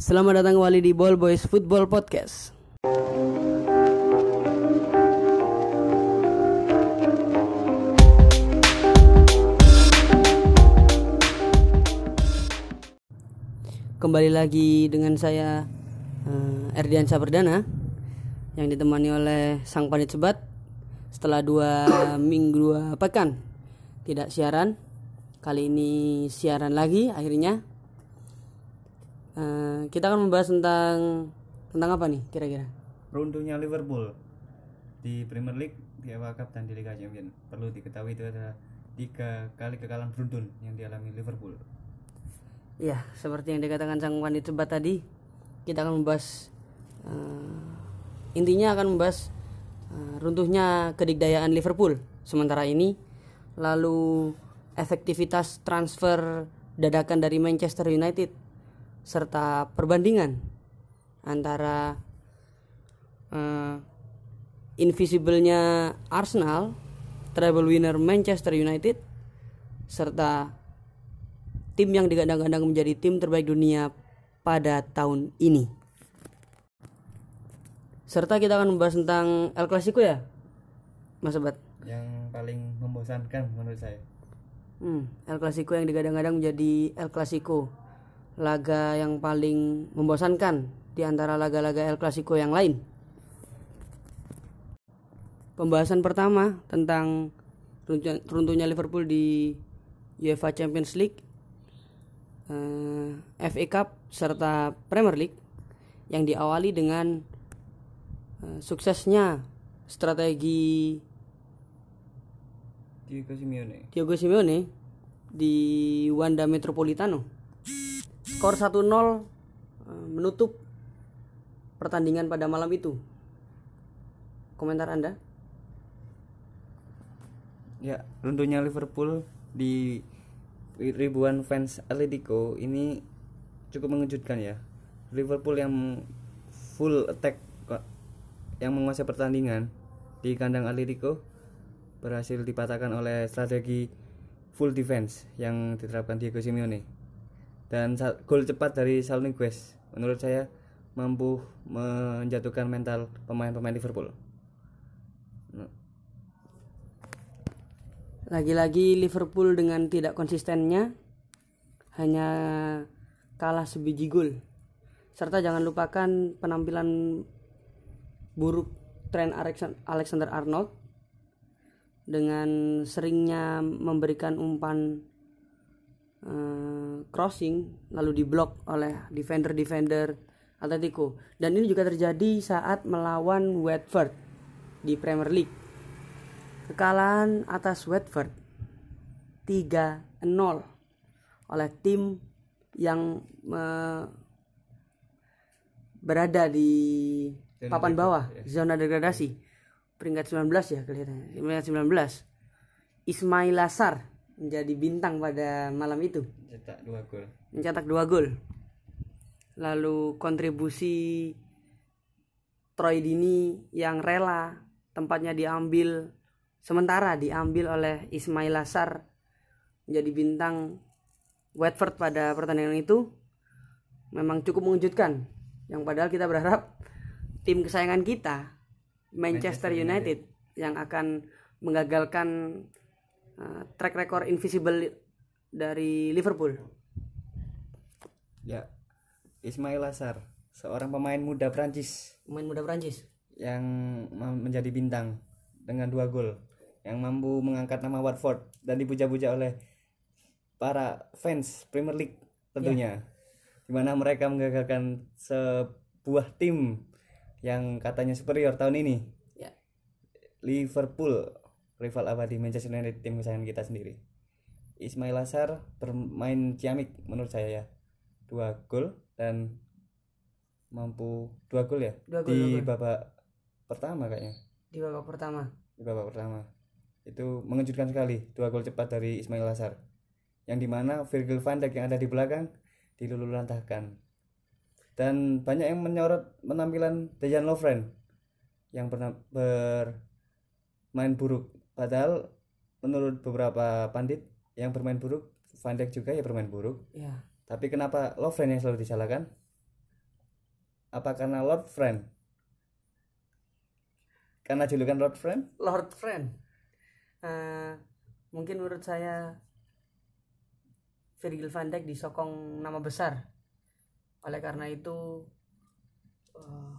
Selamat datang kembali di Ball Boys Football Podcast. Kembali lagi dengan saya uh, Erdiansa Perdana yang ditemani oleh sang panit sebat setelah dua minggu dua pekan tidak siaran kali ini siaran lagi akhirnya uh, kita akan membahas tentang tentang apa nih kira-kira runtuhnya Liverpool di Premier League, di FA Cup dan di Liga Champions. Perlu diketahui itu adalah tiga kali kekalahan beruntun yang dialami Liverpool. Ya, seperti yang dikatakan sang wanit sebat tadi, kita akan membahas uh, intinya akan membahas uh, runtuhnya kedikdayaan Liverpool sementara ini, lalu efektivitas transfer dadakan dari Manchester United serta perbandingan antara uh, invisible-nya Arsenal, treble winner Manchester United, serta tim yang digadang-gadang menjadi tim terbaik dunia pada tahun ini. Serta kita akan membahas tentang El Clasico ya, Mas Sobat. Yang paling membosankan menurut saya. Hmm, El Clasico yang digadang-gadang menjadi El Clasico, laga yang paling membosankan di antara laga-laga El Clasico yang lain pembahasan pertama tentang runtuhnya Liverpool di UEFA Champions League, eh, FA Cup serta Premier League yang diawali dengan uh, suksesnya strategi Diego Simeone. Diego Simeone di Wanda Metropolitano. Skor 1-0 uh, menutup pertandingan pada malam itu. Komentar Anda? Ya, runtuhnya Liverpool di ribuan fans Atletico ini cukup mengejutkan ya. Liverpool yang full attack yang menguasai pertandingan di kandang Atletico berhasil dipatahkan oleh strategi full defense yang diterapkan Diego Simeone. Dan gol cepat dari Saul Niguez menurut saya mampu menjatuhkan mental pemain-pemain Liverpool. Lagi-lagi Liverpool dengan tidak konsistennya hanya kalah sebiji gol. Serta jangan lupakan penampilan buruk Trent Alexander Arnold dengan seringnya memberikan umpan uh, crossing lalu diblok oleh defender-defender Atletico. Dan ini juga terjadi saat melawan Watford di Premier League. Kekalahan atas Watford 3-0 oleh tim yang uh, berada di papan bawah ya. zona degradasi. Peringkat 19 ya kelihatannya. Peringkat 19 Ismail Lasar menjadi bintang pada malam itu. Mencetak dua gol. Mencetak dua gol. Lalu kontribusi Troy Dini yang rela tempatnya diambil sementara diambil oleh Ismail Lasar menjadi bintang Watford pada pertandingan itu memang cukup mengejutkan. Yang padahal kita berharap tim kesayangan kita Manchester, United, yang akan menggagalkan uh, track record invisible dari Liverpool. Ya, Ismail Lasar, seorang pemain muda Prancis. Pemain muda Prancis yang menjadi bintang dengan dua gol yang mampu mengangkat nama Watford dan dipuja-puja oleh para fans Premier League tentunya. Yeah. Di mana mereka menggagalkan sebuah tim yang katanya superior tahun ini. Yeah. Liverpool rival abadi Manchester United tim kesayangan kita sendiri. Ismail Azhar bermain ciamik menurut saya ya. Dua gol dan mampu dua gol ya dua gol, di dua gol. babak pertama kayaknya. Di babak pertama. Di babak pertama itu mengejutkan sekali dua gol cepat dari Ismail Lazar yang di mana Virgil van Dijk yang ada di belakang dilululantahkan dan banyak yang menyorot penampilan Dejan Lovren yang pernah bermain buruk padahal menurut beberapa pandit yang bermain buruk Van Dijk juga ya bermain buruk. Ya. tapi kenapa Lovren yang selalu disalahkan? Apa karena Lord Friend? Karena julukan Lord Friend? Lord Friend. Eh, mungkin menurut saya Virgil van Dijk disokong nama besar. Oleh karena itu eh,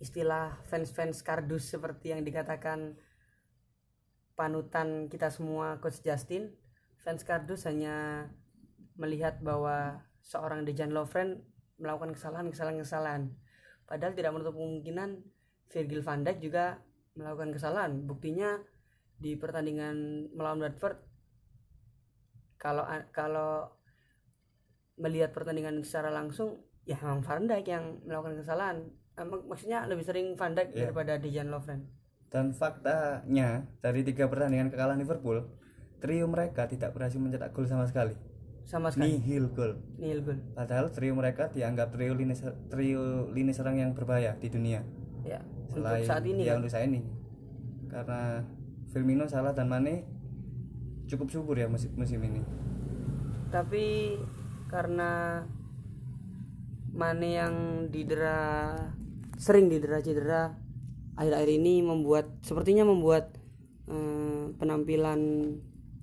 istilah fans-fans kardus seperti yang dikatakan panutan kita semua coach Justin. Fans kardus hanya melihat bahwa seorang Dejan Lovren melakukan kesalahan-kesalahan-kesalahan padahal tidak menutup kemungkinan Virgil van Dijk juga melakukan kesalahan. Buktinya di pertandingan melawan Watford kalau kalau melihat pertandingan secara langsung ya memang Van Dijk yang melakukan kesalahan. Mak- maksudnya lebih sering Van Dijk Iya. daripada Dejan Lovren dan faktanya dari tiga pertandingan kekalahan Liverpool trio mereka tidak berhasil mencetak gol sama sekali. Sama sekali. Nihil gol. Nihil gol. Padahal trio mereka dianggap trio lini trio lini serang yang berbahaya di dunia. Ya untuk selain saat ini ya. Kan untuk saat ini karena Firmino Salah dan Mane cukup subur ya musim, musim ini. Tapi karena Mane yang didera sering didera cedera akhir-akhir ini membuat sepertinya membuat eh, penampilan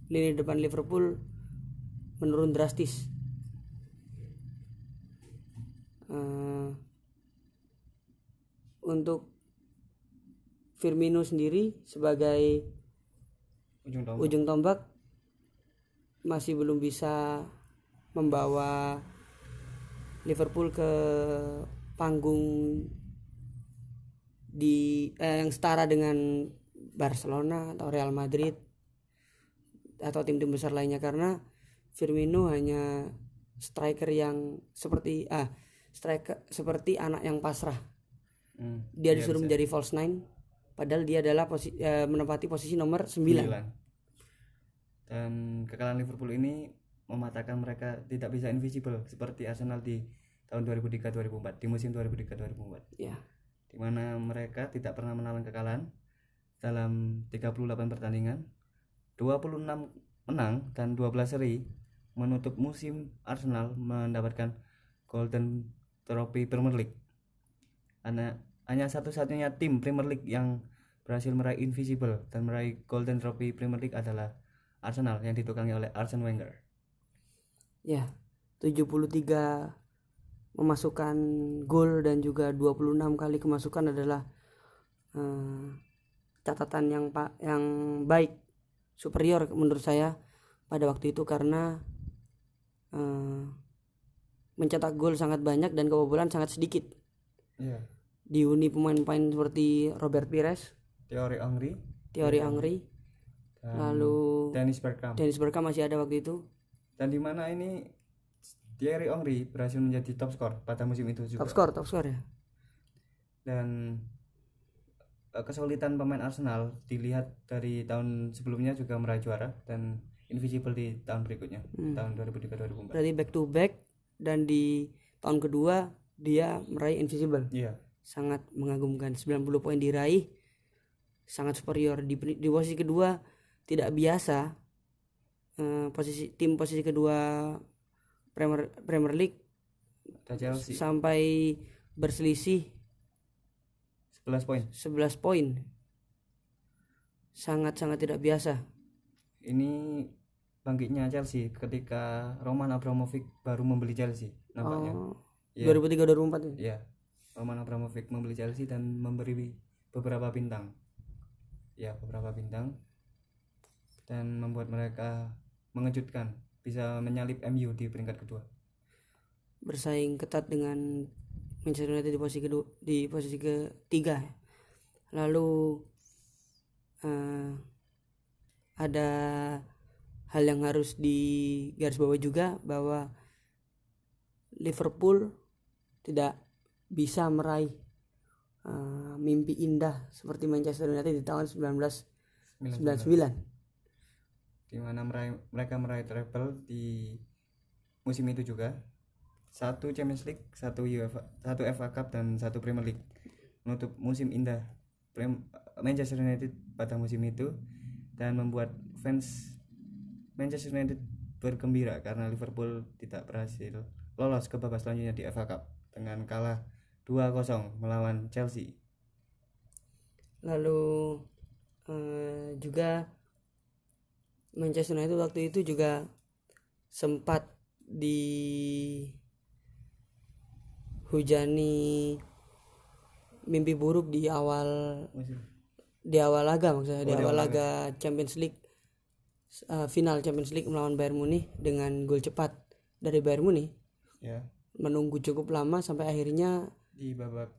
lini depan Liverpool menurun drastis. Eh, untuk Firmino sendiri sebagai ujung tombak. ujung tombak masih belum bisa membawa Liverpool ke panggung di eh, yang setara dengan Barcelona atau Real Madrid atau tim-tim besar lainnya. Karena Firmino hanya striker yang seperti ah striker seperti anak yang pasrah. Hmm, dia iya, disuruh bisa. menjadi false nine padahal dia adalah posi eh, menempati posisi nomor 9 Sembilan. dan kekalahan Liverpool ini mematahkan mereka tidak bisa invisible seperti Arsenal di tahun 2003-2004 di musim 2003-2004 ya di mana mereka tidak pernah menahan kekalahan dalam 38 pertandingan. 26 menang dan 12 seri menutup musim Arsenal mendapatkan Golden Trophy Premier League. Hanya, hanya satu-satunya tim Premier League yang berhasil meraih Invisible dan meraih Golden Trophy Premier League adalah Arsenal yang ditukangi oleh Arsene Wenger. Ya 73 memasukkan gol dan juga 26 kali kemasukan adalah eh, catatan yang pak yang baik superior menurut saya pada waktu itu karena eh, mencetak gol sangat banyak dan kebobolan sangat sedikit. Iya. dihuni pemain-pemain seperti Robert Pires, Teori Thierry Henry, dan lalu Dennis Bergkamp. Dennis Bergkamp masih ada waktu itu. Dan di mana ini Thierry Henry berhasil menjadi top skor pada musim itu juga. Top skor top skor ya? Dan eh, kesulitan pemain Arsenal dilihat dari tahun sebelumnya juga meraih juara dan invisible di tahun berikutnya Hmm. tahun 2003-2004 berarti back to back dan di tahun kedua dia meraih invisible. Iya. Sangat mengagumkan. 90 poin diraih sangat superior. Di, di posisi kedua tidak biasa Eh, posisi tim posisi kedua Premier Premier League Chelsea. sampai berselisih 11 poin. 11 poin. Sangat-sangat tidak biasa. Ini bangkitnya Chelsea ketika Roman Abramovich baru membeli Chelsea nampaknya. Oh, Iya. 2003 2004 ya? ya Roman Abramovich membeli Chelsea dan memberi beberapa bintang. Ya beberapa bintang. Dan membuat mereka mengejutkan bisa menyalip MU di peringkat kedua. Bersaing ketat dengan Manchester United di posisi kedua di posisi ketiga. Lalu eh, ada hal yang harus digarisbawahi juga bahwa Liverpool tidak bisa meraih eh, mimpi indah seperti Manchester United di tahun 1999 di mana mereka meraih treble di musim itu juga satu Champions League satu UEFA satu FA Cup dan satu Premier League menutup musim indah Manchester United pada musim itu dan membuat fans Manchester United bergembira karena Liverpool tidak berhasil lolos ke babak selanjutnya di FA Cup dengan kalah 2-0 melawan Chelsea. lalu eh, juga Manchester United waktu itu juga sempat dihujani mimpi buruk di awal di awal laga maksudnya di Oh, di awal laga Champions League eh, final Champions League melawan Bayern Munich dengan gol cepat dari Bayern Munich. Ya, menunggu cukup lama sampai akhirnya di babak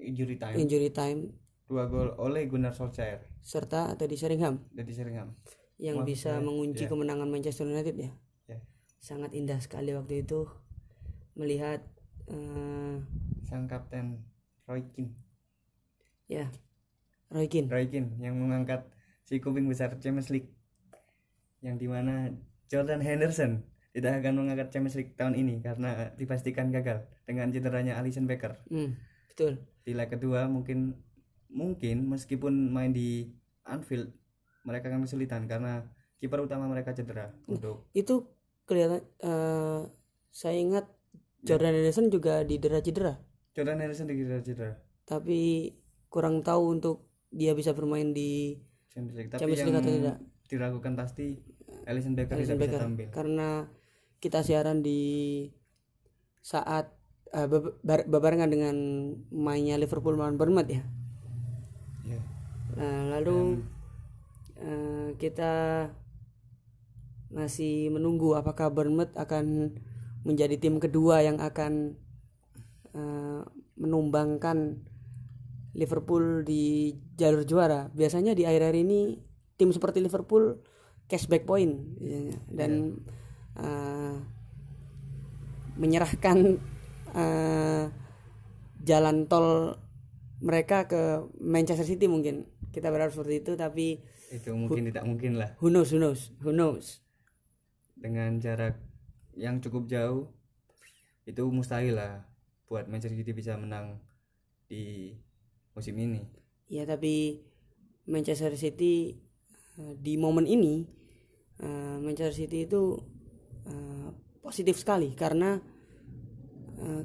injury time. injury time. Dua gol oleh Gunnar Solskjaer. Serta Teddy Sheringham. Dari Sheringham. Yang Wah, bisa ya, mengunci ya. kemenangan Manchester United ya. Ya. Sangat indah sekali waktu itu melihat eh, Sang kapten Roy Keane. ya Roy Keane. Roy Keane yang mengangkat si kuping besar Champions League. Yang di mana Jordan Henderson tidak akan mengangkat Champions League tahun ini karena dipastikan gagal dengan cederanya Alisson Becker. Hmm, betul. Di leg kedua mungkin mungkin meskipun main di Anfield mereka akan kesulitan karena kiper utama mereka cedera. Untuk Itu kelihatan eh, saya ingat Jordan Henderson juga didera cedera, Jordan Henderson dikira cedera. Tapi kurang tahu untuk dia bisa bermain di Champions League. Tapi Champions yang League atau tidak. diragukan pasti Alisson Becker Alisson tidak Becker. bisa tampil. Karena kita siaran di saat eh, berbarengan dengan mainnya Liverpool melawan Bournemouth ya. ya. Nah, lalu eh, kita masih menunggu apakah Bournemouth akan menjadi tim kedua yang akan eh, menumbangkan Liverpool di jalur juara. Biasanya di akhir-akhir ini tim seperti Liverpool cashback point biasanya. dan eh, menyerahkan eh, jalan tol mereka ke Manchester City mungkin kita berharap seperti itu tapi itu mungkin tidak mungkin lah. Who knows who knows who knows. Dengan jarak yang cukup jauh itu mustahil lah buat Manchester City bisa menang di musim ini. Ya tapi Manchester City eh, di momen ini eh, Manchester City itu eh, positif sekali karena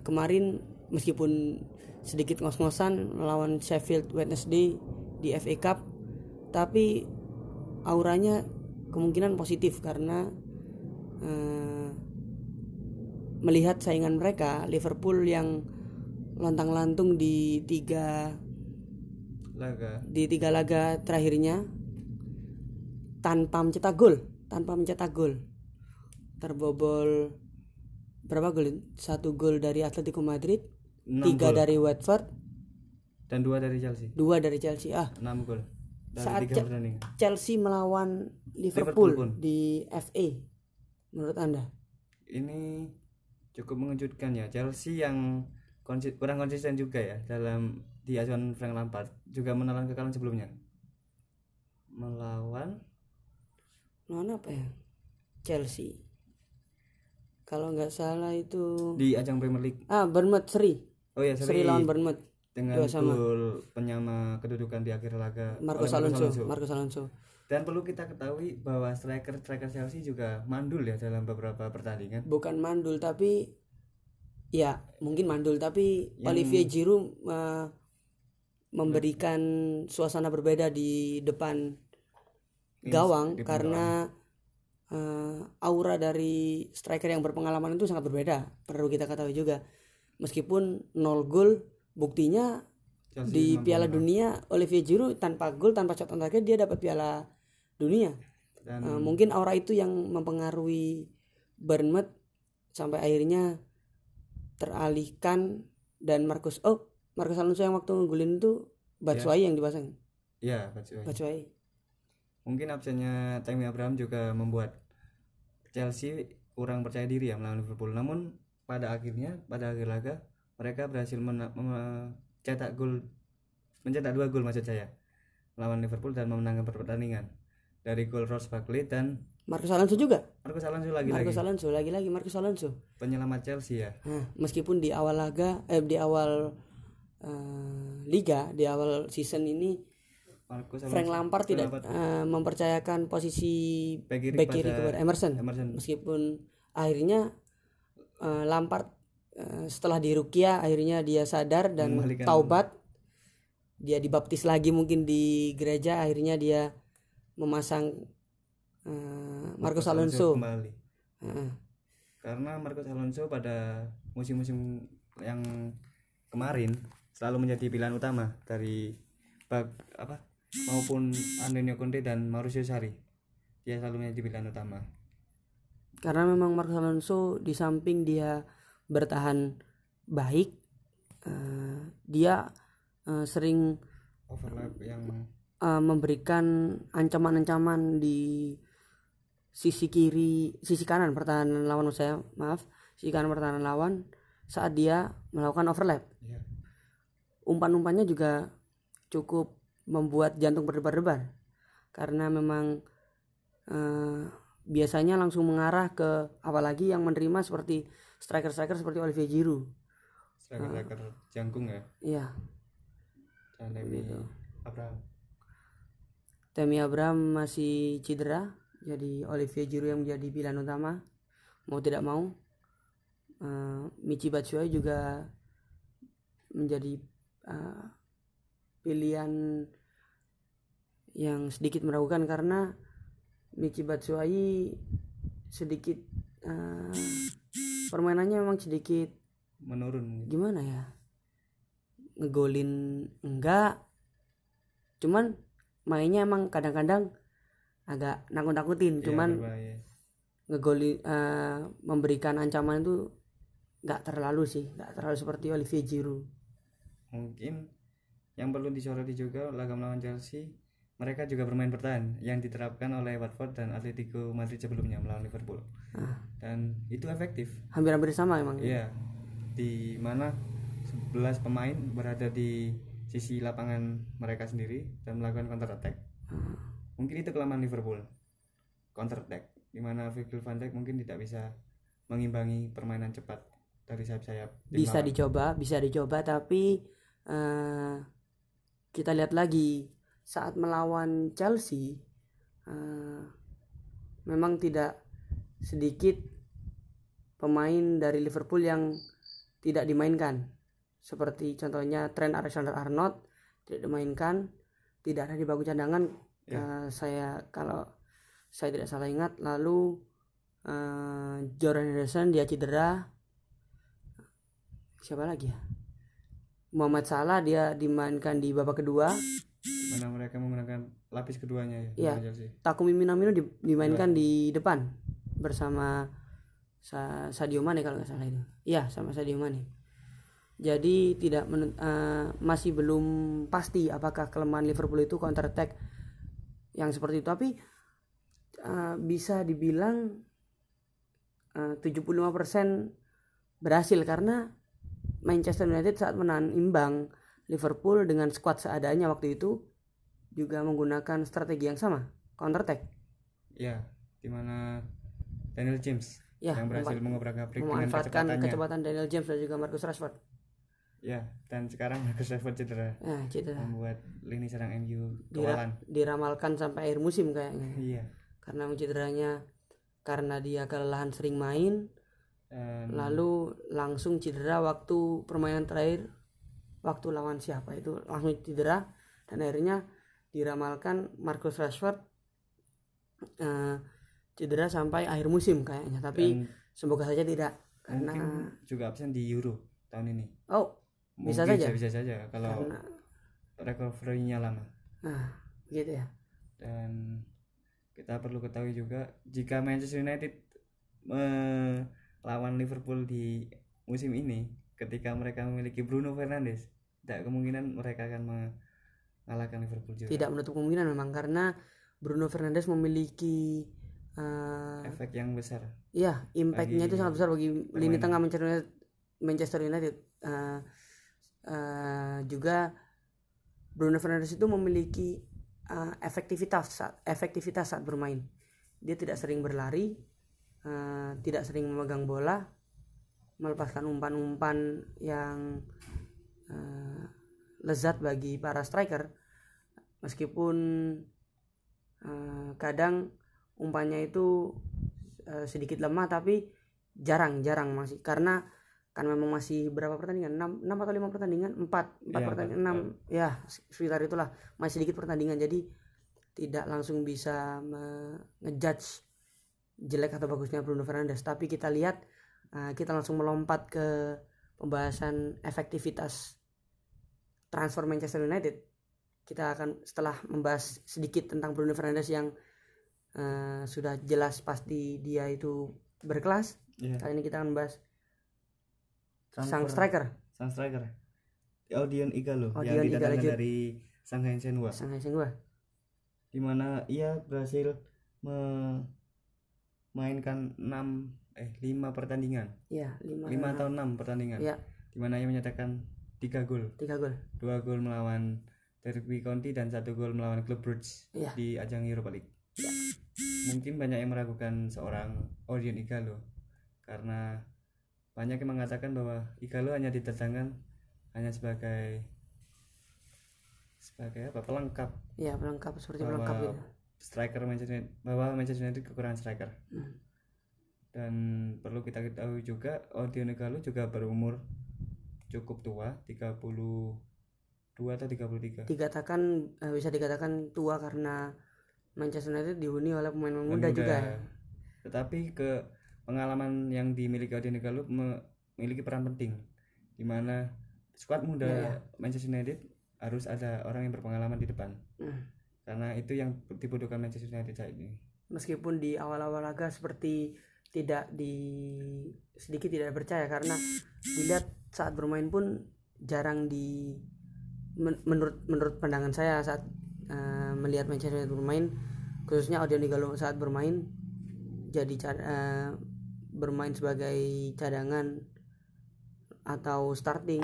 kemarin meskipun sedikit ngos-ngosan melawan Sheffield Wednesday di FA Cup tapi auranya kemungkinan positif karena eh, melihat saingan mereka Liverpool yang lontang-lantung di tiga laga. di tiga laga terakhirnya tanpa mencetak gol tanpa mencetak gol. Terbobol berapa gol? Satu gol dari Atletico Madrid tiga gol. dari Watford. Dan dua dari Chelsea. Dua dari Chelsea ah. Enam gol Saat pertandingan Chelsea melawan Liverpool Liverpool, pun. di FA menurut anda? Ini cukup mengejutkan ya. Chelsea yang kurang konsisten juga ya dalam di asuhan Frank Lampard juga menelan kekalahan sebelumnya. Melawan? Melawan apa ya? Chelsea. Kalau nggak salah itu di ajang Premier League. Ah Bournemouth seri oh ya seri seri lawan Bournemouth dengan sama. gol penyama kedudukan di akhir laga Marcos oleh Alonso Marcos Alonso. Dan perlu kita ketahui bahwa striker striker Chelsea juga mandul ya dalam beberapa pertandingan. Bukan mandul tapi ya mungkin mandul tapi Yang- Olivier Giroud eh, memberikan suasana berbeda di depan gawang di depan karena eh, aura dari striker yang berpengalaman itu sangat berbeda perlu kita ketahui juga. Meskipun nol gol buktinya Chelsea di Piala menang. Dunia Olivier Giroud tanpa gol tanpa shot on target dia dapat Piala Dunia dan Eh, mungkin aura itu yang mempengaruhi Bournemouth sampai akhirnya teralihkan dan Marcus oh Marcus Alonso yang waktu ngegulin itu Batshuayi yang dipasang ya Batshuayi. Batshuayi mungkin absennya Tammy Abraham juga membuat Chelsea kurang percaya diri ya melawan Liverpool namun pada akhirnya pada akhir laga mereka berhasil mencetak gol mencetak dua gol maksud saya melawan Liverpool dan memenangkan pertandingan. Dari gol Ross Barkley dan Marcus Alonso juga? Marcos Alonso lagi-lagi Marcus Alonso lagi-lagi Marcus Alonso. Penyelamat Chelsea ya. Nah, meskipun di awal laga eh di awal eh, liga di awal season ini Marcos Frank Lampard tidak Lampard. eh, mempercayakan posisi Back kiri kepada Emerson. Emerson. Meskipun akhirnya eh, Lampard setelah dirukia akhirnya dia sadar dan taubat. Dia dibaptis lagi mungkin di gereja akhirnya dia memasang eh, Marcos Alonso. kembali. Heeh. karena Marcos Alonso pada musim-musim yang kemarin selalu menjadi pilihan utama dari bag apa maupun Antonio Conte dan Mauricio Sarri. Dia selalu menjadi pilihan utama. Karena memang Marcos Alonso di samping dia bertahan baik eh, dia eh, sering overlap yang eh, memberikan ancaman-ancaman di sisi kiri sisi kanan pertahanan lawan saya maaf sisi kanan pertahanan lawan saat dia melakukan overlap. Ya, umpan-umpannya juga cukup membuat jantung berdebar-debar karena memang eh, biasanya langsung mengarah ke apalagi yang menerima seperti striker-striker seperti Olivier Giroud. Striker-striker jangkung ya? Iya. Dan Demi Gitu. Abraham. Temi Abraham masih cedera jadi Olivier Giroud yang menjadi pilihan utama. Mau tidak mau eh, Michi Batshuayi juga menjadi eh, pilihan yang sedikit meragukan karena Michi Batshuayi sedikit eh, permainannya memang sedikit. Menurun gimana ya? Ngegolin enggak. Cuman mainnya emang kadang-kadang agak nakut-nakutin. Ya, cuman berbahaya. ngegolin eh, memberikan ancaman itu nggak terlalu sih. Nggak terlalu seperti Olivier Giroud. Mungkin yang perlu disoroti juga laga melawan Chelsea mereka juga bermain bertahan yang diterapkan oleh Watford dan Atletico Madrid sebelumnya melawan Liverpool Ah. dan itu efektif hampir-hampir sama emang Iya, di mana 11 pemain berada di sisi lapangan mereka sendiri dan melakukan counter attack. Ah. Mungkin itu kelemahan Liverpool. Counter attack, di mana Virgil van Dijk mungkin tidak bisa mengimbangi permainan cepat dari sayap-sayap. bisa lawan. dicoba bisa dicoba tapi eh, kita lihat lagi saat melawan Chelsea eh, memang tidak sedikit pemain dari Liverpool yang tidak dimainkan. Seperti contohnya Trent Alexander-Arnold tidak dimainkan tidak ada di bangku cadangan. Ya. Eh, saya kalau saya tidak salah ingat lalu eh, Jordan Henderson dia cedera. Siapa lagi ya? Muhammad Salah dia dimainkan di babak kedua mana mereka menggunakan lapis keduanya ya. Iya. Takumi Minamino di- dimainkan di depan bersama Sa- Sadio Mane kalau nggak salah itu. Iya sama Sadio Mane. Jadi tidak menent- eh, masih belum pasti apakah kelemahan Liverpool itu counter attack yang seperti itu. Tapi eh, bisa dibilang eh, 75% berhasil karena Manchester United saat menahan imbang Liverpool dengan skuad seadanya waktu itu juga menggunakan strategi yang sama counter attack Iya, di mana Daniel James ya yang berhasil mengobrak-abrik dengan memanfaatkan kecepatannya. kecepatan Daniel James dan juga Marcus Rashford Ya, dan sekarang Marcus Rashford cedera nah cedera membuat lini serang MU Dira- kewalan. diramalkan sampai akhir musim kayaknya Iya. karena cederanya karena dia kelelahan sering main Dan lalu langsung cedera waktu permainan terakhir waktu lawan siapa itu langsung cedera dan akhirnya diramalkan Marcus Rashford eh, cedera sampai akhir musim kayaknya tapi dan semoga saja tidak karena mungkin juga absen di Euro tahun ini. oh Bisa Mungkin saja. Bisa saja kalau karena recovery-nya lama. nah gitu ya Dan kita perlu ketahui juga jika Manchester United melawan Liverpool di musim ini ketika mereka memiliki Bruno Fernandes, tidak kemungkinan mereka akan mengalahkan Liverpool juga. tidak menutup kemungkinan memang karena Bruno Fernandes memiliki eh, Efek yang besar. ya impactnya itu sangat besar bagi lini permainan. tengah Manchester United Manchester United Eh, eh, juga Bruno Fernandes itu memiliki eh, efektivitas saat efektivitas saat bermain dia tidak sering berlari eh, tidak sering memegang bola melepaskan umpan-umpan yang eh, lezat bagi para striker. Meskipun eh, kadang umpannya itu eh, sedikit lemah tapi jarang-jarang masih. Karena kan memang masih berapa pertandingan? 6, 6 atau 5 pertandingan? 4 4 Iya, pertandingan empat, 6 ya sekitar itulah. Masih sedikit pertandingan. Jadi tidak langsung bisa ngejudge jelek atau bagusnya Bruno Fernandes. Tapi kita lihat uh, kita langsung melompat ke pembahasan efektivitas transfer Manchester United. Kita akan setelah membahas sedikit tentang Bruno Fernandes yang uh, sudah jelas pasti dia itu berkelas. Iya. kali ini kita akan membahas sang Transfer- striker. sang striker. Odion Igalo Odion yang didatangkan Igalo. dari Shanghai Shenhua. Sang Sengwa di mana ia berhasil memainkan 6 eh 5 pertandingan. Ya 5 5 atau 6 pertandingan. Ya di mana ia menyatakan 3 gol. 3 gol. 2 gol melawan Derby County dan satu gol melawan Club Brugge Iya. di ajang Europa League. Mungkin banyak yang meragukan seorang Odion Igalo karena banyak yang mengatakan bahwa Igalo hanya didatangkan hanya sebagai sebagai apa? Pelengkap. Ya pelengkap seperti bahwa pelengkap gitu. striker Manchester United bahwa Manchester United kekurangan striker. Hmm. Dan perlu kita ketahui juga Odion Igalo juga berumur cukup tua 32 atau 33 dikatakan eh, bisa dikatakan tua karena Manchester United dihuni oleh pemain-pemain Dan muda. juga. Tetapi ke pengalaman yang dimiliki Odion Igalo memiliki peran penting di mana skuad muda Ya, ya. Manchester United harus ada orang yang berpengalaman di depan. Hmm. karena itu yang dibutuhkan Manchester United saat ini. Meskipun di awal-awal laga seperti tidak di sedikit tidak percaya karena dilihat saat bermain pun jarang di men- menurut menurut pandangan saya saat eh, melihat Manchester United bermain khususnya Odion Igalo saat bermain jadi eh, bermain sebagai cadangan atau starting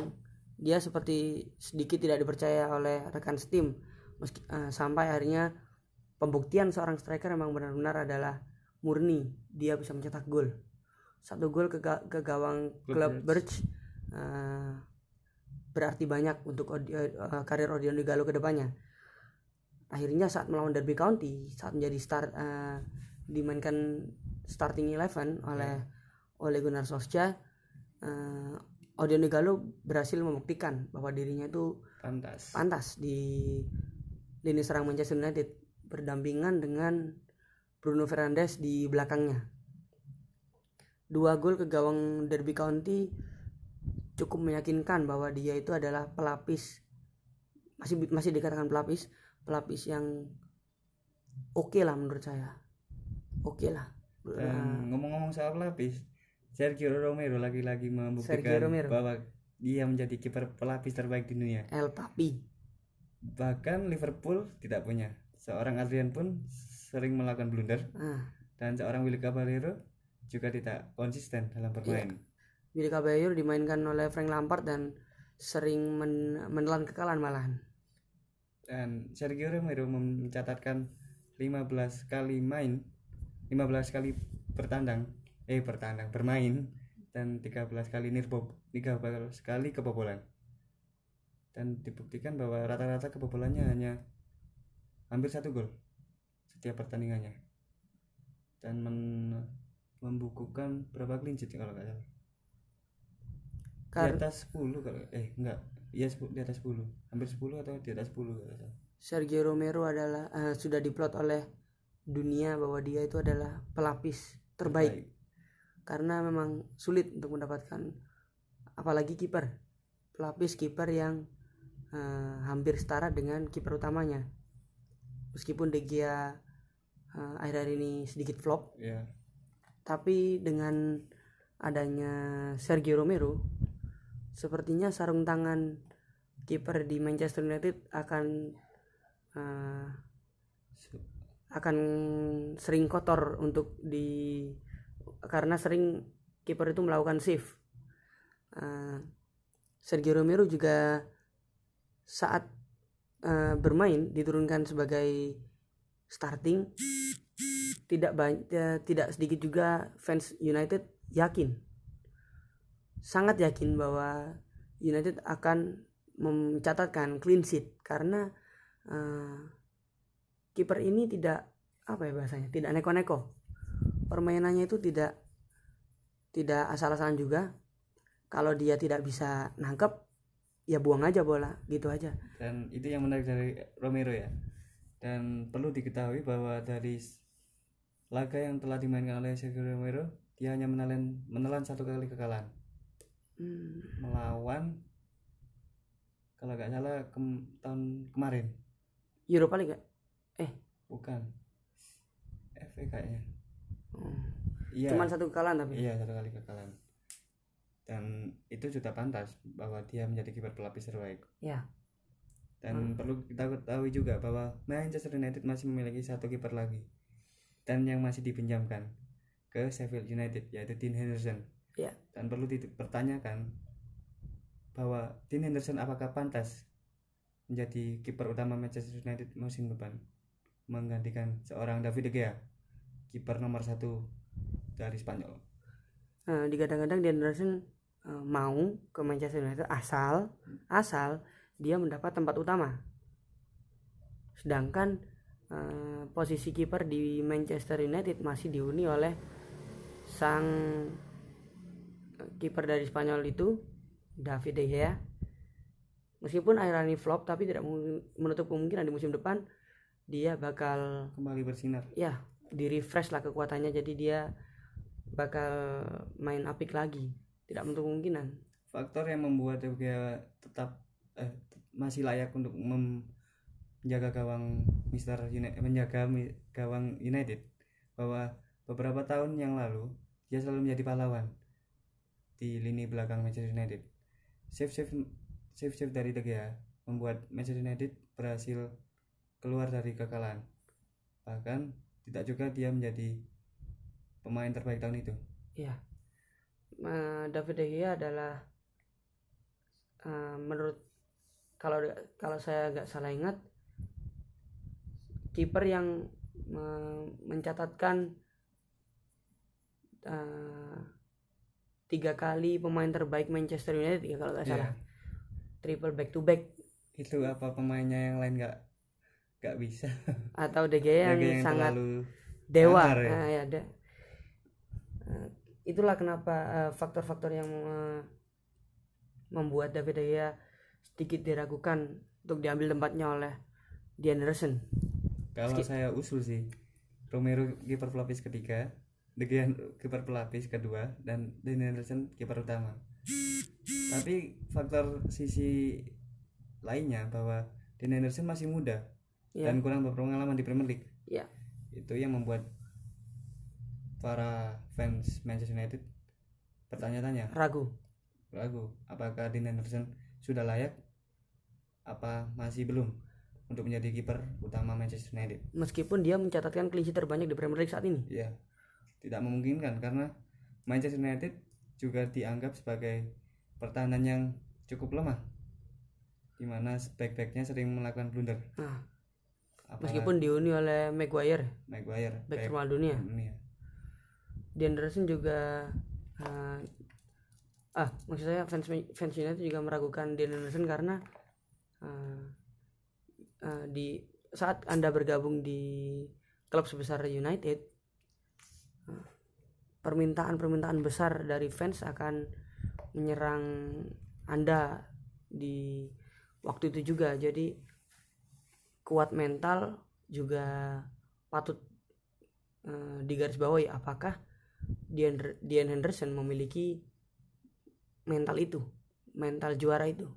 dia seperti sedikit tidak dipercaya oleh rekan setim. Meski eh, sampai akhirnya pembuktian seorang striker memang benar-benar adalah murni dia bisa mencetak gol. Satu gol ke, ga- ke gawang Klub. Brugge eh, berarti banyak untuk Odi- eh, karir Odion Igalo ke depannya. Akhirnya saat melawan Derby County saat menjadi start eh, dimainkan starting eleven oleh oleh Gunnar Solskjaer eh, Odion Igalo berhasil membuktikan bahwa dirinya itu pantas. pantas di lini serang Manchester United berdampingan dengan Bruno Fernandes di belakangnya. Dua gol ke gawang Derby County cukup meyakinkan bahwa dia itu adalah pelapis masih masih dikatakan pelapis pelapis yang oke lah menurut saya. Oke lah. Dan ngomong-ngomong soal pelapis Sergio Romero lagi-lagi Sergio membuktikan Romero. bahwa dia menjadi kiper pelapis terbaik di dunia. El Papi. Bahkan Liverpool tidak punya seorang Adrian pun sering melakukan blunder. Ah, dan seorang Willy Caballero juga tidak konsisten dalam bermain. Willy Caballero dimainkan oleh Frank Lampard dan sering men- menelan kekalahan malahan. Dan Sergio Romero mencatatkan 15 kali main 15 kali bertandang eh bertandang bermain dan 13 kali nirbob 13 kali kebobolan. Dan dibuktikan bahwa rata-rata kebobolannya hanya hampir satu gol setiap pertandingannya. Dan men- membukukan berapa clean sheet kalau nggak salah? Di Kar- atas 10 kalau eh enggak iya 10 di atas 10 hampir 10 atau di atas 10 kalau salah. Sergio Romero adalah eh, sudah diplot oleh dunia bahwa dia itu adalah pelapis terbaik. Karena memang sulit untuk mendapatkan apalagi kiper. Pelapis kiper yang eh, hampir setara dengan kiper utamanya. Meskipun De Gea eh, akhir-akhir ini sedikit flop ya tapi dengan adanya Sergio Romero sepertinya sarung tangan kiper di Manchester United akan Su- akan sering kotor untuk di karena sering kiper itu melakukan save. Eh, Sergio Romero juga saat eh, bermain diturunkan sebagai starting tidak banyak tidak sedikit juga fans United yakin sangat yakin bahwa United akan mencatatkan clean sheet karena eh, kiper ini tidak apa ya bahasanya tidak neko-neko. Permainannya itu tidak tidak asal-asalan juga. Kalau dia tidak bisa nangkep ya buang aja bola gitu aja. Dan itu yang menarik dari Romero ya dan perlu diketahui bahwa dari laga yang telah dimainkan oleh Sergio Romero dia hanya menelan menelan satu kali kekalahan. Hmm, melawan kalau nggak salah kem- tahun kemarin. Europa League gak? bukan. FA kayaknya. Hmm. iya. Cuman satu kekalahan tapi. Iya satu kali kekalahan. Dan itu sudah pantas bahwa dia menjadi kiper pelapis terbaik. Ya dan perlu kita ketahui juga bahwa Manchester United masih memiliki satu kiper lagi dan yang masih dipinjamkan ke Sheffield United yaitu Dean Henderson. Ya. dan perlu dipertanyakan bahwa Dean Henderson apakah pantas menjadi kiper utama Manchester United musim depan? Menggantikan seorang David De Gea kiper nomor satu dari Spanyol. Eh, digadang-gadang Dean Henderson eh, mau ke Manchester United asal asal dia mendapat tempat utama. Sedangkan eh, posisi kiper di Manchester United masih dihuni oleh sang eh, kiper dari Spanyol itu David De Gea. Meskipun akhir ini flop tapi tidak menutup kemungkinan di musim depan dia bakal kembali bersinar. Ya di refresh lah kekuatannya jadi dia bakal main apik lagi. Tidak menutup kemungkinan. Faktor yang membuat De Gea tetap eh, masih layak untuk menjaga gawang Mister United menjaga gawang United. Bahwa beberapa tahun yang lalu dia selalu menjadi pahlawan di lini belakang Manchester United. Save save save save dari De Gea membuat Manchester United berhasil keluar dari kekalahan. Bahkan tidak juga dia menjadi pemain terbaik tahun itu. Ya Eh, David De Gea adalah eh, menurut kalau kalau saya nggak salah ingat kiper yang mencatatkan eh, tiga kali pemain terbaik Manchester United ya kalau nggak Iya. salah. Triple back to back. Itu apa pemainnya yang lain nggak nggak bisa? Atau De Gea yang, yang sangat dewa. ya? Nah, ya, ada Eh, itulah kenapa eh, faktor-faktor yang eh, membuat David De Gea sedikit diragukan untuk diambil tempatnya oleh Dean Henderson Kalau saya usul sih Romero kiper pelapis ketiga, De Gea kiper pelapis kedua dan Dean Henderson kiper utama. Tapi faktor sisi lainnya bahwa Dean Henderson masih muda ya dan kurang berpengalaman di Premier League. ya Itu yang membuat para fans Manchester United bertanya-tanya, ragu. Ragu apakah Dean Henderson sudah layak apa masih belum untuk menjadi kiper utama Manchester United. meskipun dia mencatatkan clean sheet terbanyak di Premier League saat ini. Ya tidak memungkinkan karena Manchester United juga dianggap sebagai pertahanan yang cukup lemah di mana back-backnya sering melakukan blunder. Nah, Apalagi meskipun dihuni oleh Maguire. Maguire back back termal dunia. dunia. Dean Henderson juga eh, ah maksud saya fans fans United juga meragukan Dean Henderson karena eh, eh, di saat anda bergabung di klub sebesar United eh, permintaan-permintaan besar dari fans akan menyerang anda di waktu itu juga. Jadi kuat mental juga patut eh, digarisbawahi apakah Dian, Dian Henderson memiliki mental itu mental juara itu.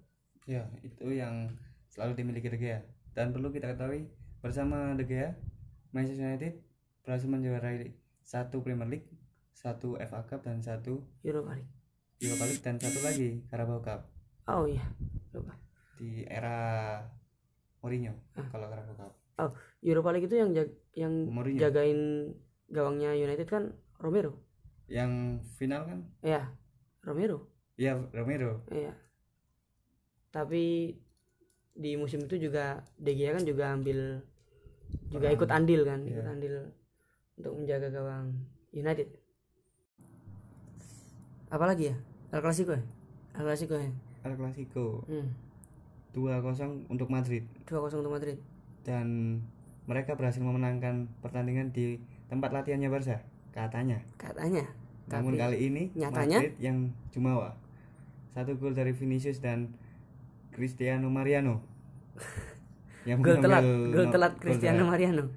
Ya itu yang selalu dimiliki De Gea. Dan perlu kita ketahui bersama De Gea Manchester United berhasil menjuarai satu Premier League satu FA Cup dan satu Europa League. Europa League dan satu lagi Carabao Cup. Oh iya lupa di era Mourinho Ah. kalau Carabao Cup. Oh Europa League itu yang jag- yang Mourinho. jagain gawangnya United kan Romero. Yang final kan? Ya Romero ya Romero. Iya. Tapi di musim itu juga De Gea kan juga ambil juga ikut andil kan Iya. ikut andil untuk menjaga gawang United. Apalagi ya? El Clasico ya? El Clasico ya? El Clasico. Hmm. 2-0 untuk Madrid. 2-0 untuk Madrid. Dan mereka berhasil memenangkan pertandingan di tempat latihannya Barca katanya. Katanya. Namun Tapi kali ini nyatanya? Madrid yang jumawa satu gol dari Vinicius dan Cristiano Mariano yang Gol telat, gol telat Cristiano Mariano.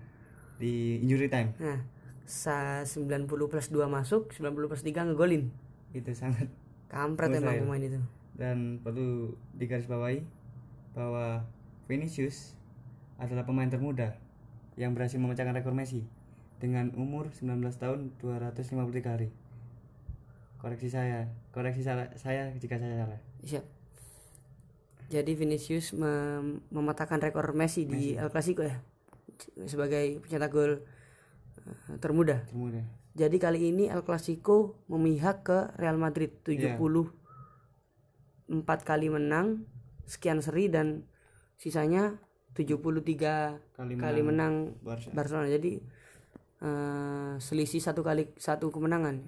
di injury time Nah, sa 90 plus 2 masuk, 90 plus 3 ngegolin. itu sangat Kampret emang pemain itu. dan perlu digarisbawahi bahwa Vinicius adalah pemain termuda yang berhasil memecahkan rekor Messi dengan umur 19 tahun 253 hari. Koreksi saya, koreksi salah, saya jika saya salah. Siap. Jadi Vinicius mem- mematahkan rekor Messi di El Clasico ya sebagai pencetak gol eh, termuda. Termuda. Jadi kali ini El Clasico memihak ke Real Madrid 74 kali menang, sekian seri dan sisanya 73 Kali kali menang Barca. Barcelona. Jadi eh, selisih satu kali satu kemenangan.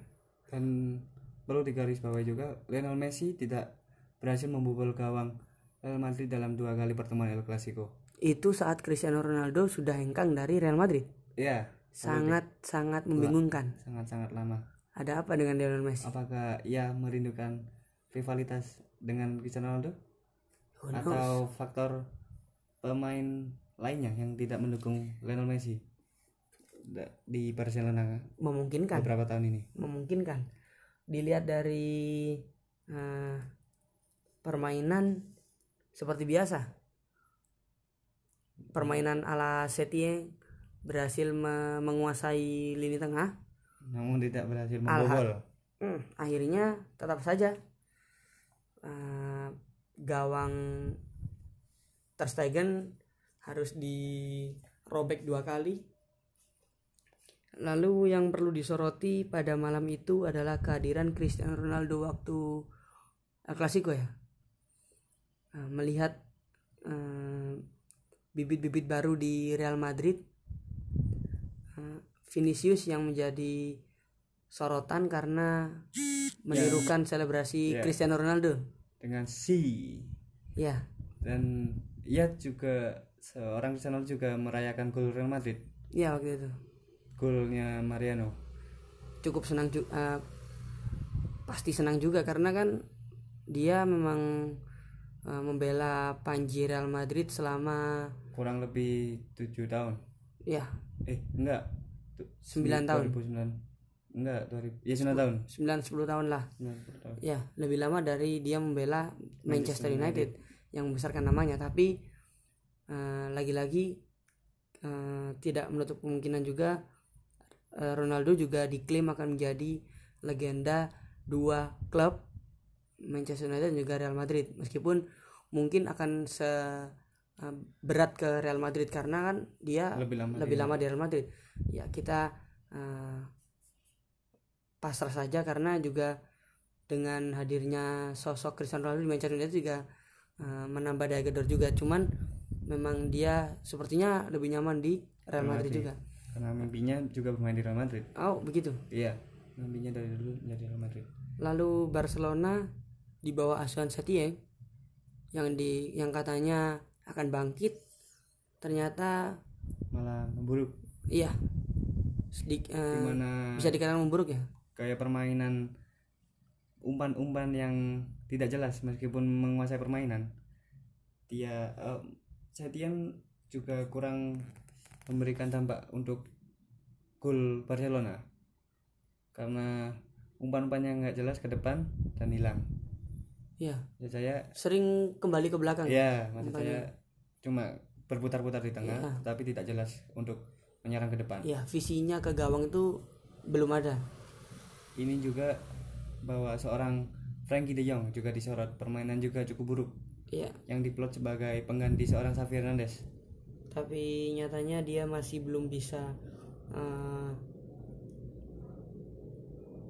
Dan perlu digarisbawahi juga Lionel Messi tidak berhasil membobol gawang Real Madrid dalam dua kali pertemuan El Clasico. Itu saat Cristiano Ronaldo sudah hengkang dari Real Madrid. Ya, Sangat sangat membingungkan. sangat-sangat lama. Ada apa dengan Lionel Messi? Apakah ia merindukan rivalitas dengan Cristiano Ronaldo Who knows? atau faktor pemain lainnya yang tidak mendukung Lionel Messi di Barcelona Memungkinkan. beberapa tahun ini? memungkinkan dilihat dari eh, permainan seperti biasa. Permainan ala Setien berhasil me- menguasai lini tengah. Namun tidak berhasil membobol. Hmm, akhirnya tetap saja eh, gawang Ter Stegen harus dirobek dua kali Lalu yang perlu disoroti pada malam itu adalah kehadiran Cristiano Ronaldo waktu El Clasico ya. Eh, Melihat eh, bibit-bibit baru di Real Madrid, eh, Vinicius yang menjadi sorotan karena menirukan selebrasi Ya. Cristiano Ronaldo. dengan si Ya, dan ia juga seorang Cristiano juga merayakan gol Real Madrid ya waktu itu. Golnya Mariano. Cukup senang juga pasti senang juga karena kan dia memang eh, membela Panji Real Madrid selama kurang lebih tujuh tahun. Ya. Eh enggak. 9 tahun. 2009 enggak 2000 ya 9 tahun. 9 10 tahun lah. 9 tahun. Ya lebih lama dari dia membela Manchester United yang membesarkan namanya. Tapi eh, lagi-lagi eh, tidak menutup kemungkinan juga eh, Ronaldo juga diklaim akan menjadi legenda dua klub Manchester United dan juga Real Madrid. Meskipun mungkin akan se eh, berat ke Real Madrid karena kan dia lebih lama lebih lama di Real Madrid. Ya kita eh, pasrah saja karena juga dengan hadirnya sosok Cristiano Ronaldo di Manchester United juga eh, menambah daya gedor juga. Cuman memang dia sepertinya lebih nyaman di Real Real Madrid Madrid. juga karena mimpinya juga bermain di Real Madrid. Oh begitu? Iya mimpinya dari dulu menjadi Real Madrid. Lalu Barcelona di bawah asuhan Setien yang di yang katanya akan bangkit ternyata malah memburuk. Iya. Sedik, eh, di mana bisa dikatakan memburuk ya? Kayak permainan umpan-umpan yang tidak jelas meskipun menguasai permainan. Dia eh, Setien juga kurang memberikan dampak untuk gol Barcelona. Karena umpan-umpan yang nggak jelas ke depan dan hilang. Ya ya saya sering kembali ke belakang. Ya maksud Umpannya. saya cuma berputar-putar di tengah Iya. tapi tidak jelas untuk menyerang ke depan. Ya visinya ke gawang itu belum ada. Ini juga bahwa seorang Frankie De Jong juga disorot. Permainan juga cukup buruk. Ya yang diplot sebagai pengganti seorang Xavi Hernandez tapi nyatanya dia masih belum bisa eh,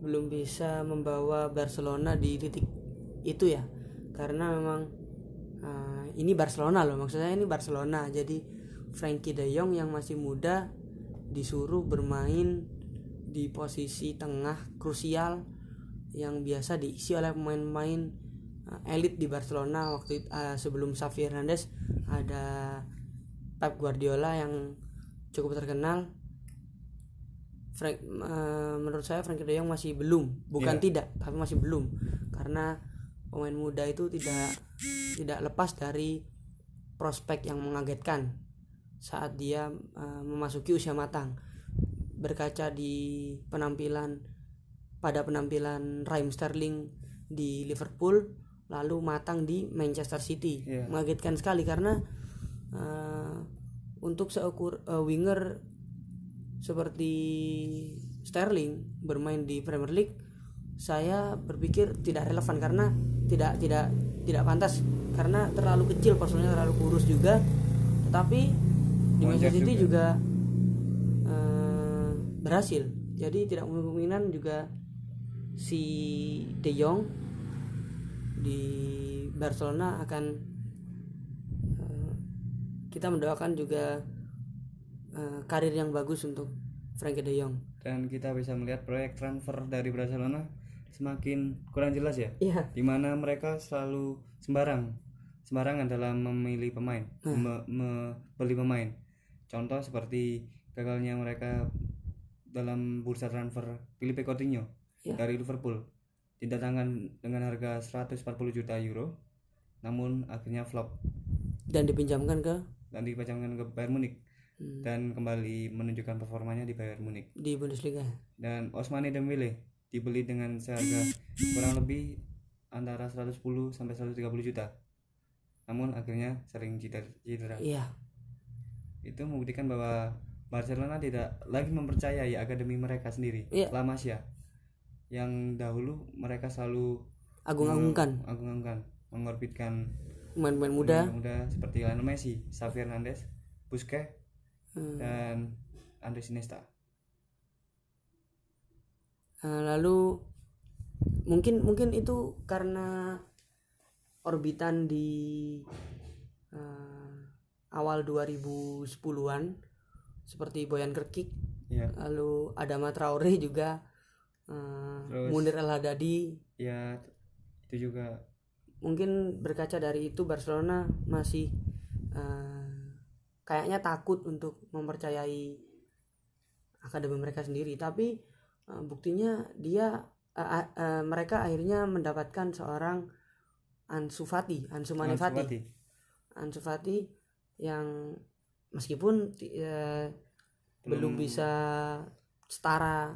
belum bisa membawa Barcelona di titik itu ya. Karena memang eh, ini Barcelona loh maksudnya ini Barcelona. Jadi Frankie De Jong yang masih muda disuruh bermain di posisi tengah krusial yang biasa diisi oleh pemain-pemain eh, elit di Barcelona waktu eh, sebelum Xavi Hernandez ada Pep Guardiola yang cukup terkenal. Frank, eh, menurut saya Frankie De Jong masih belum. Bukan Iya. tidak tapi masih belum. Karena pemain muda itu tidak tidak lepas dari prospek yang mengagetkan saat dia uh, memasuki usia matang. Berkaca di penampilan pada penampilan Raheem Sterling di Liverpool lalu matang di Manchester City. Iya. mengagetkan sekali karena uh, untuk seukur uh, winger seperti Sterling bermain di Premier League saya berpikir tidak relevan karena tidak tidak tidak pantas. Karena terlalu kecil posturnya terlalu kurus juga. Tetapi di Manchester City juga. juga eh, berhasil. Jadi tidak kemungkinan juga si De Jong di Barcelona akan kita mendoakan juga eh, karir yang bagus untuk Frankie De Jong. Dan kita bisa melihat proyek transfer dari Barcelona semakin kurang jelas ya? Iya. Di mana mereka selalu sembarang sembarangan dalam memilih pemain me- membeli pemain. Contoh seperti gagalnya mereka dalam bursa transfer Filipe Coutinho Ya. dari Liverpool didatangkan dengan harga 140 juta euro namun akhirnya flop. Dan dipinjamkan ke dan dipajangkan ke Bayern Munich Hmm. dan kembali menunjukkan performanya di Bayern Munich di Bundesliga dan Osmane Dembele dibeli dengan seharga kurang lebih antara 110 sampai 130 juta. Namun akhirnya sering cedera. iya Itu membuktikan bahwa Barcelona tidak lagi mempercayai akademi mereka sendiri, Iya. La Masia. Yang dahulu mereka selalu agung-agungkan agung-agungkan, mengorbitkan pemain-pemain muda pemain muda seperti Lionel Messi, Xavi Hernandez, Busquets, Hmm. dan Andres Iniesta. Eh, lalu mungkin mungkin itu karena orbitan di eh, awal 2010-an seperti Boyan Kerkik Ya, lalu Adama Traore juga Terus- Munir El Haddadi ya itu juga mungkin berkaca dari itu Barcelona masih eh, kayaknya takut untuk mempercayai akademi mereka sendiri. Tapi eh, buktinya dia eh, eh, mereka akhirnya mendapatkan seorang Ansu Fati Ansu Mane Ansu Fati. Fati. Ansu Fati yang meskipun ti- eh, belum bisa setara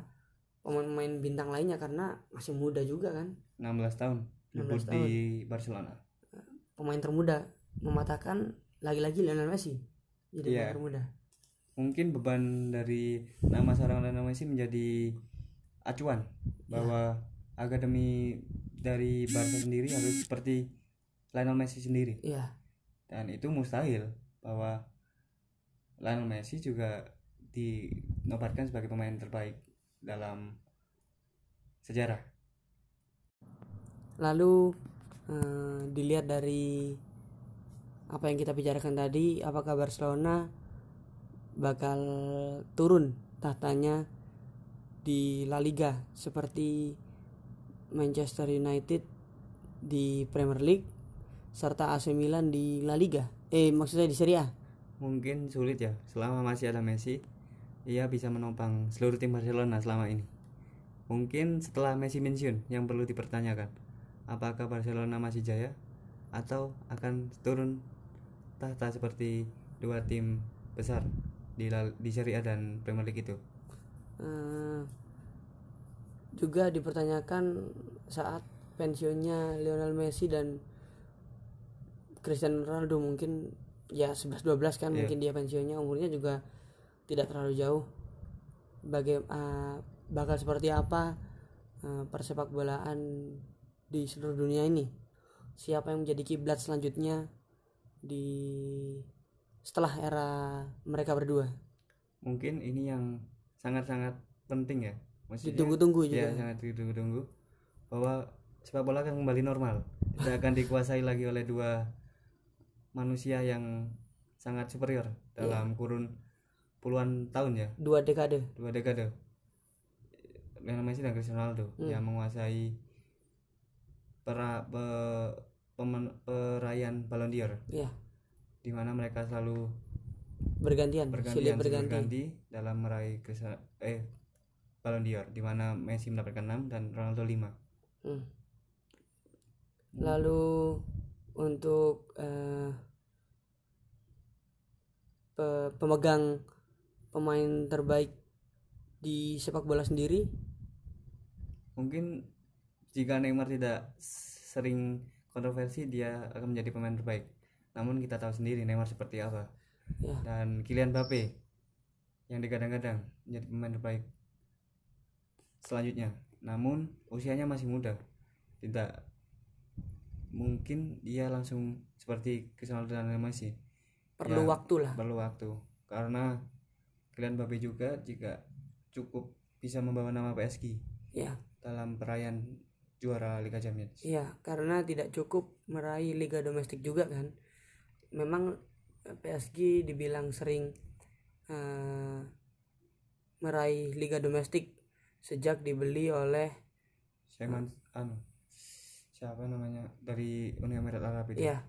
pemain-pemain bintang lainnya karena masih muda juga kan. 16 tahun 16 debut di Barcelona. pemain termuda. Mematahkan lagi-lagi Lionel Messi. Jadi Iya. pemain termuda. Mungkin beban dari nama seorang Lionel Messi menjadi acuan bahwa akademi dari Barca sendiri harus seperti Lionel Messi sendiri. Iya. Dan itu mustahil bahwa Lionel Messi juga dinobatkan sebagai pemain terbaik dalam sejarah. Lalu eh, dilihat dari apa yang kita bicarakan tadi apakah Barcelona bakal turun tahtanya di La Liga seperti Manchester United di Premier League serta AC Milan di La Liga? Eh maksudnya di Serie A? Mungkin sulit ya. Selama masih ada Messi ia bisa menopang seluruh tim Barcelona selama ini. Mungkin setelah Messi pensiun yang perlu dipertanyakan apakah Barcelona masih jaya atau akan turun tahta seperti dua tim besar di La- di Serie A dan Premier League itu. Eh, juga dipertanyakan saat pensiunnya Lionel Messi dan Cristiano Ronaldo mungkin ya 11-12 kan Iya. mungkin dia pensiunnya umurnya juga tidak terlalu jauh bagaimana bakal seperti apa eh, persepak bolaan di seluruh dunia ini. Siapa yang menjadi kiblat selanjutnya di setelah era mereka berdua? Mungkin ini yang sangat-sangat penting ya. Maksudnya ditunggu-tunggu juga. ya sangat ditunggu-tunggu. Bahwa sepak bola akan kembali normal. Tidak akan dikuasai lagi oleh dua manusia yang sangat superior dalam kurun puluhan tahun ya, dua dekade. Dua dekade. Lionel Messi dan Cristiano Ronaldo yang menguasai pera, pe- pemen- perayaan Ballon d'Or ya di mana mereka selalu bergantian, bergantian silih berganti. berganti dalam meraih Cristiano eh Ballon d'Or di mana Messi mendapatkan 6 dan Ronaldo 5. Hmm. lalu untuk eh, pe- pemegang pemain terbaik di sepak bola sendiri mungkin jika Neymar tidak sering kontroversi dia akan menjadi pemain terbaik. Namun kita tahu sendiri Neymar seperti apa. Ya. Dan Kylian Mbappe yang digadang-gadang menjadi pemain terbaik selanjutnya. Namun usianya masih muda. Tidak mungkin dia langsung seperti Cristiano Ronaldo Messi. Perlu Ya. waktu lah. perlu waktu. Karena Kylian Mbappe juga jika cukup bisa membawa nama PSG ya. dalam perayaan juara Liga Champions Iya, karena tidak cukup meraih liga domestik juga kan. Memang eh, PSG dibilang sering eh, meraih liga domestik sejak dibeli oleh Saya anu siapa namanya dari Uni Emirat Arab itu ya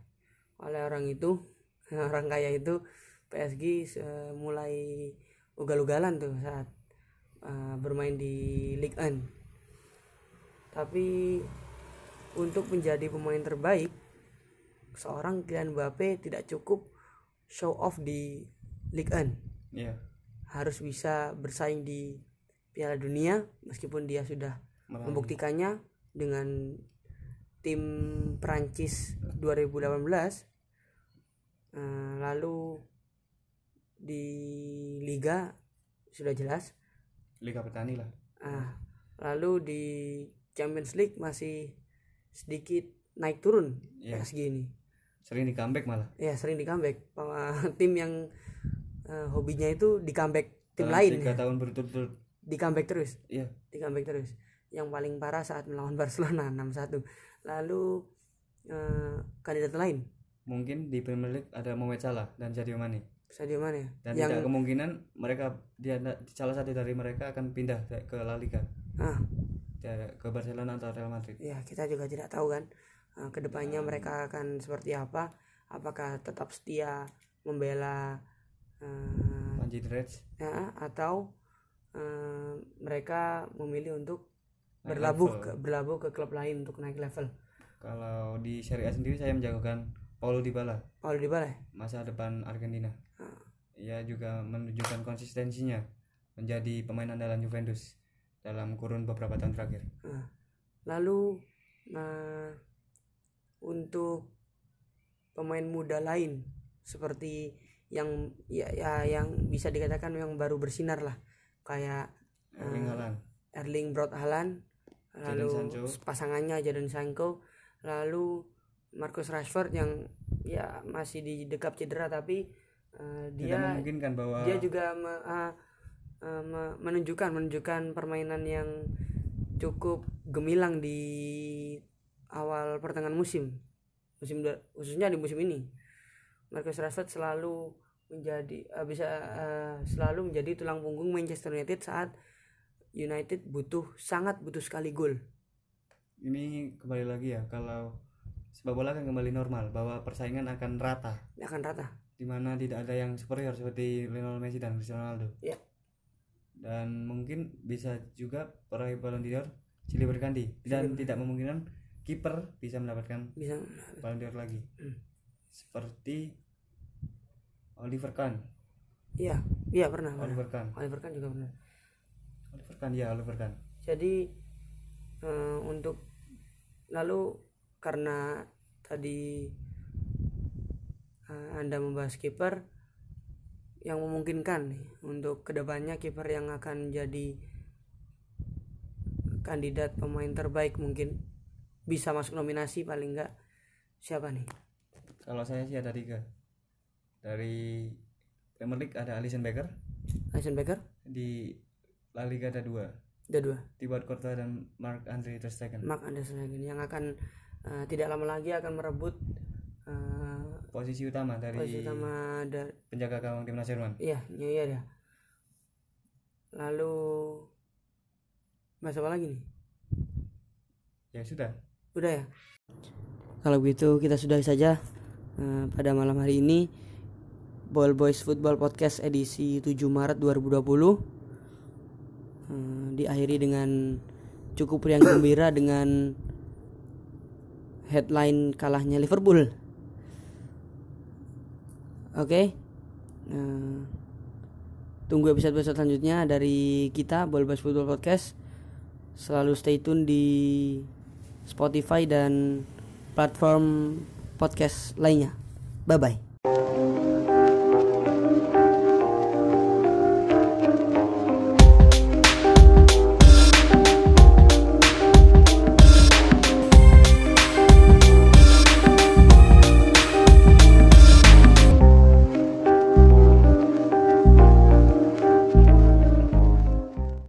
oleh orang itu orang kaya itu PSG eh, mulai ugal-ugalan tuh saat eh, bermain di Ligue 1. Tapi untuk menjadi pemain terbaik seorang Kylian Mbappe tidak cukup show off di Ligue 1 Iya, harus bisa bersaing di Piala Dunia meskipun dia sudah membuktikannya dengan tim Prancis 2018 Eh, lalu di Liga sudah jelas. Liga Petani lah. Ah lalu di Champions League masih sedikit naik turun Iya. PSG ini sering di comeback malah. Ya sering di comeback Sama tim yang eh, hobinya itu di comeback tim Dalam lain tiga tahun berturut-turut. Di comeback terus. Iya. Di comeback terus. Yang paling parah saat melawan Barcelona 6-1 lalu eh, kandidat lain. Mungkin di Premier League ada Mohamed Salah dan Sadio Mane. Sadio Mane. Dan yang tidak kemungkinan mereka dia salah satu dari mereka akan pindah ke La Liga. Ah. Ya, ke Barcelona atau Real Madrid? Ya kita juga tidak tahu kan eh, ke depannya mereka akan seperti apa. Apakah tetap setia membela eh, Panji ya, atau eh, mereka memilih untuk Naik berlabuh level. ke berlabuh ke klub lain untuk naik level? Kalau di Serie A sendiri saya menjagokan Paulo Dybala. Paulo Dybala ya? masa depan Argentina. Ah. ia juga menunjukkan konsistensinya menjadi pemain andalan Juventus dalam kurun beberapa tahun terakhir Nah, lalu nah untuk pemain muda lain seperti yang ya, ya yang bisa dikatakan yang baru bersinar lah kayak Erling Haaland Erling Braut Haaland lalu pasangannya Jadon Sancho lalu Marcus Rashford yang ya masih di dekap cedera tapi eh, tidak dia memungkinkan bahwa dia juga me- ah, me- menunjukkan menunjukkan permainan yang cukup gemilang di awal pertengahan musim. Musim khususnya di musim ini. Marcus Rashford selalu menjadi ah, bisa ah, selalu menjadi tulang punggung Manchester United saat United butuh sangat butuh sekali gol. Ini kembali lagi ya kalau sepak bola akan kembali normal bahwa persaingan akan rata. Akan rata. Di mana tidak ada yang superior seperti Lionel Messi dan Cristiano Ronaldo. Ya dan mungkin bisa juga peraih Ballon d'Or silih berganti. Dan tidak memungkinkan kiper bisa mendapatkan bisa Ballon d'Or lagi. Hmm. seperti Oliver Kahn. Iya iya pernah pernah. Oliver Kahn. Oliver Kahn juga pernah. Oliver Kahn ya Oliver Kahn. Jadi eh, untuk lalu karena tadi eh, anda membahas kiper yang memungkinkan nih untuk ke depannya kiper yang akan jadi kandidat pemain terbaik mungkin bisa masuk nominasi paling enggak siapa nih? Kalau saya sih ada tiga. Dari Premier League ada Alisson Becker. Alisson Becker? Di La Liga ada dua. Ada dua? Thibaut Courtois dan Mark Andre Ter Stegen. Mark Anderson lagi yang akan eh, tidak lama lagi akan merebut eh, posisi utama dari posisi utama da- penjaga gawang timnas Jerman Iya, iya, iya dah. Lalu bahas apa lagi nih? ya sudah Udah ya. Kalau begitu kita sudah saja eh, pada malam hari ini Ball Boys Football Podcast edisi 7 Maret 2020 eh, diakhiri dengan cukup riang gembira dengan headline kalahnya Liverpool. Oke. Nah, tunggu episode-episode selanjutnya dari kita Bolbas Football Podcast. Selalu stay tune di Spotify dan platform podcast lainnya. Bye bye.